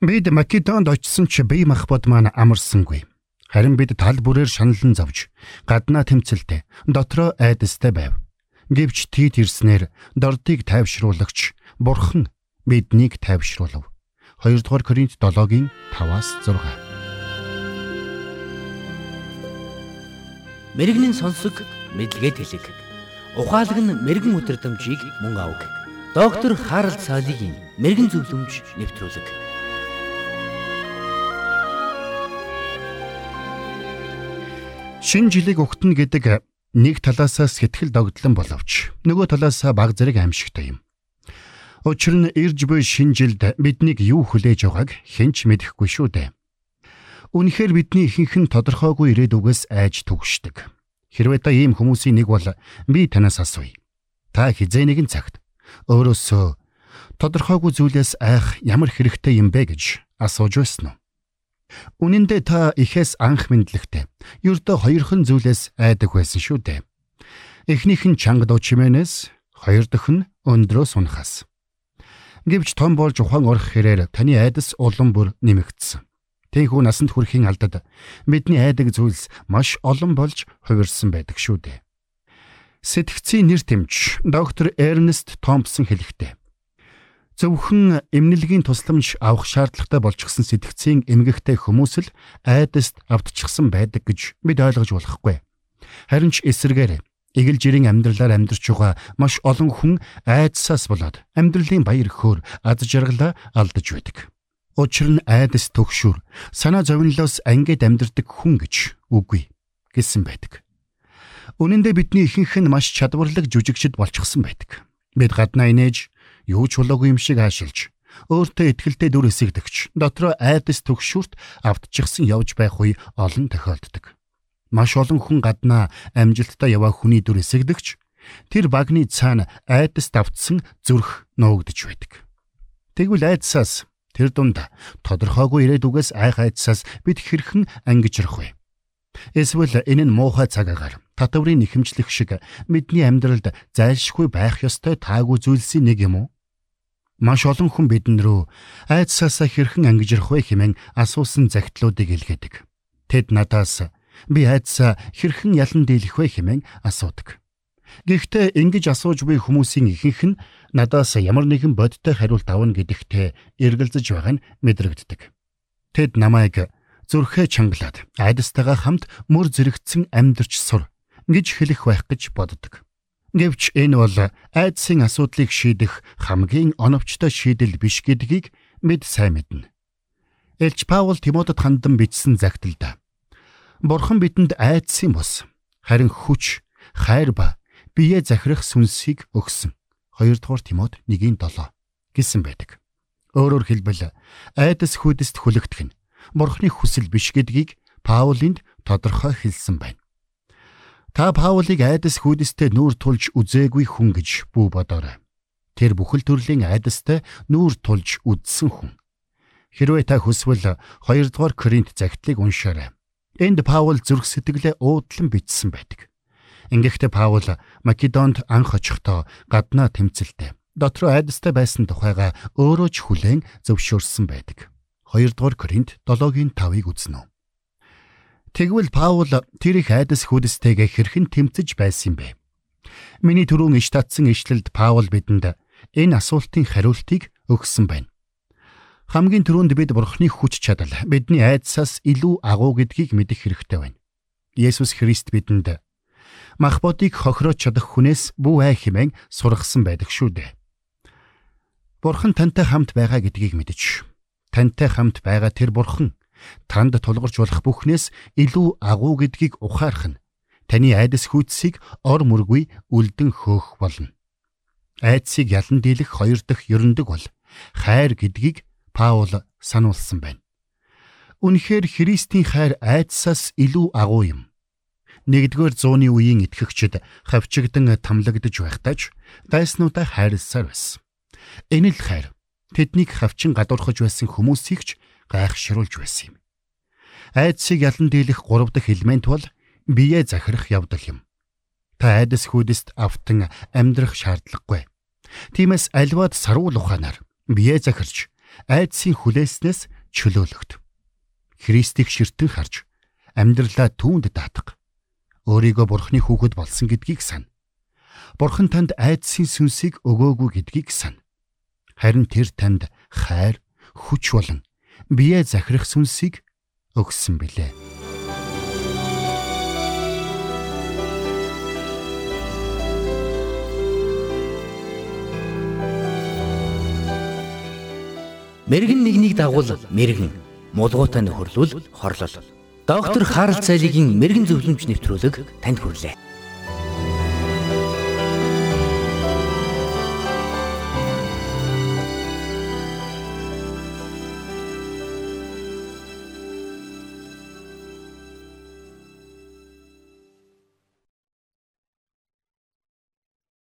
Бид Македонд очисон ч бие махбод маань амарсангүй. Харин бид тал бүрээр шаналн зовж гаднаа тэмцэлтэй дотроо айдастай байв. Гэвч тийт ирснээр дордыг тайвшруулагч Бурхан биднийг тайвшруулв. 2 дугаар Коринт 7-гийн 5-аас 6. Мэргэний сонсог мэдлэгэд хэлэг. Ухаалаг нь мэрэгэн өдрөмжийг мөн авг. Доктор Харалт цаалогийн мэрэгэн зөвлөмж нэвтрүүлэг. Шинэ жилийг өгтөн гэдэг нэг талаасаа сэтгэл догдлон боловч нөгөө талаасаа баг зэрэг аимшигтай юм. Учир нь ирж буй шинэ жилд биднийг юу хүлээж байгааг хинч мэдэхгүй шүү дээ. Үнэхээр бидний ихэнх нь тодорхойгүй ирээдүгээс айж түгшдэг. Хэрвээ та ийм хүмүүсийн нэг бол би танаас асууя. Та хизээ нэгэн цагт өөрөөсөө тодорхойгүй зүйлээс айх ямар хэрэгтэй юм бэ гэж асууж байсан уу? Үнэн дээр та ихээс анх мэдлэгтэй. Ердөө хоёрхан зүйлээс айдаг байсан шүү дээ. Эхнийх нь чанга дуу чимээнээс, хоёр дахь нь өндрөө сунахаас. Гэвч том болж ухаан орох хэрээр таны айдас улам бүр нэмэгдсэн. Тэнхүү насанд хүрэхийн алдад бидний айдаг зүйлс маш олон болж хувирсан байдаг шүү дээ. Сэтгцийн нэр тэмч доктор Эрнест Томпсон хэлэхдээ Зөвхөн эмнэлгийн тусламж авах шаардлагатай болчихсон сэтгцийн эмгэгтэй хүмүүс л айдаст автчихсан байдаг гэж бид ойлгож болохгүй. Харин ч эсрэгээр эгэл жирийн амьдралаар амьдарч байгаа маш олон хүн айдсаас болоод амьдралын баяр хөөр аз жаргалаа алдаж байдаг. Учир нь айдас төгшүр санаа зовнилоос ангид амьдардаг хүн гэж үгүй гэсэн байдаг. Үнэн дээр бидний ихэнх нь маш чадварлаг жүжигчд болчихсон байдаг. Бид гаднаа инээж юу ч болоогүй юм шиг аашилж өөртөө ихтгэлтэй дүр эсэгдэгч дотроо айдас төгшүрт автчихсан явж байх үе олон тохиолддог. Маш олон хүн гаднаа амжилттай яваа хүний дүр эсэгдэгч тэр багны цаана айдас давтсан зүрх нуугдж байдаг. Тэгвэл айдсаас тэр дунд тодорхойгүй ирээдүгээс айх айдсаас бид хэрхэн ангижрах вэ? Эсвэл энэ нь муухай цагаагаар татврын нэхэмжлэх шиг бидний амьдралд зайлшгүй байх ёстой таагүй зүйлсийн нэг юм уу? Маш олон хүн бидэн рүү айдсаасаа хэрхэн ангижрах вэ хэмээн асуусан загтлуудыг илгээдэг. Тэд надаас би айдсаа хэрхэн ялан дийлэх вэ хэмээн асуудаг. Гэхдээ ингэж асууж буй хүмүүсийн ихэнх нь надаас ямар нэгэн бодиттой хариулт авна гэдэгтээ эргэлзэж байгаа нь мэдрэгддэг. Тэд намайг зүрхээ чангалаад айдастайгаа хамт мөр зэрэгцэн амьдарч сур гэж хэлэх байх гэж боддог. Гэвч энэ бол айдсын асуудлыг шийдэх хамгийн оновчтой шийдэл биш гэдгийг бид сайн мэднэ. Элч Паул Тимотед хандан бичсэн загталда Бурхан бидэнд айдсын бус харин хүч, хайр ба бие захирах сүнсийг өгсөн. 2 дугаар Тимот 1:7 гэсэн байдаг. Өөрөөр хэлбэл айдас хүдэст хүлэгдэх нь Бурханы хүсэл биш гэдгийг Паулинд тодорхой хэлсэн байна. Та Паулыг айдас хүйдэстэй нүүр тулж үзээгүй хүн гэж бүү бодоорой. Тэр бүхэл төрлийн айдастай нүүр тулж үдсэн хүн. Хэрвээ та хүсвэл 2 дугаар Коринт загтлыг уншаарай. Энд Паул зүрх сэтгэлээ уудлан бичсэн байдаг. Ингэхдээ Паул Македонд анх очихдоо гаднаа тэмцэлтэй дотроо айдастай байсан тухайга өөрөө ч хүлээн зөвшөөрсөн байдаг. 2 дугаар Коринт 7-гийн 5-ыг үзнэ. Тэгвэл Паул тэр их айдас хүдстэйгээ хэрхэн тэмцэж байсан бэ? Миний түрүүн иш татсан ишлэлд Паул бидэнд энэ асуултын хариултыг өгсөн байна. Хамгийн түрүүнд бид Бурхны хүч чадал бидний айдсаас илүү агуу гэдгийг мэдэх хэрэгтэй байна. Есүс Христ бидэнд мах бодыг хохироож чадах хүнээс бүү ай хэмээн сургасан байдаг шүү дээ. Бурхан тантай хамт байгаа гэдгийг мэдэж тантай хамт байгаа тэр бурхан танд тулгарч болох бүхнээс илүү агуу гэдгийг ухаарах нь таны айдас хүчсийг ор мөргүй үлдэн хөөх болно. Айдсыг ялан дийлэх хоёр дахь ерөндөг бол хайр гэдгийг Паул сануулсан байна. Үнэхээр Христийн хайр айдсаас илүү агуу юм. Нэгдүгээр зууны үеийн итгэгчид хавчигдан тамлагдж байхдаач дайснуудаа хайрласаар байсан. Энэ л хайр тэднийг хавчин гадуурхаж байсан хүмүүсийг ч гайхшруулж байсан юм. Айдсыг ялан дийлэх 3 дахь элемент бол бие захирах явдал юм. Та айдас хүйдэст автан амьдрах шаардлагагүй. Тиймээс альваад сарвал ухаанаар бие захирч айдсын хүлээснээс чөлөөлөгд. Христийг ширтэн харж амьдралаа түүнд даатах. Өөрийгөө Бурхны хүүхэд болсон гэдгийг сана. Бурхан танд айдсын сүнсийг өгөөгүй гэдгийг сана. Харин тэр танд хайр, хүч болон бие захирах сүнсийг өгсөн билээ. Мэргэн нэгнийг дагуул мэргэн, мулгуутай нөхөрлөл хорлол. Доктор Харалт цайлигийн мэрэгэн зөвлөмж нэвтрүүлэг танд хүрэлээ.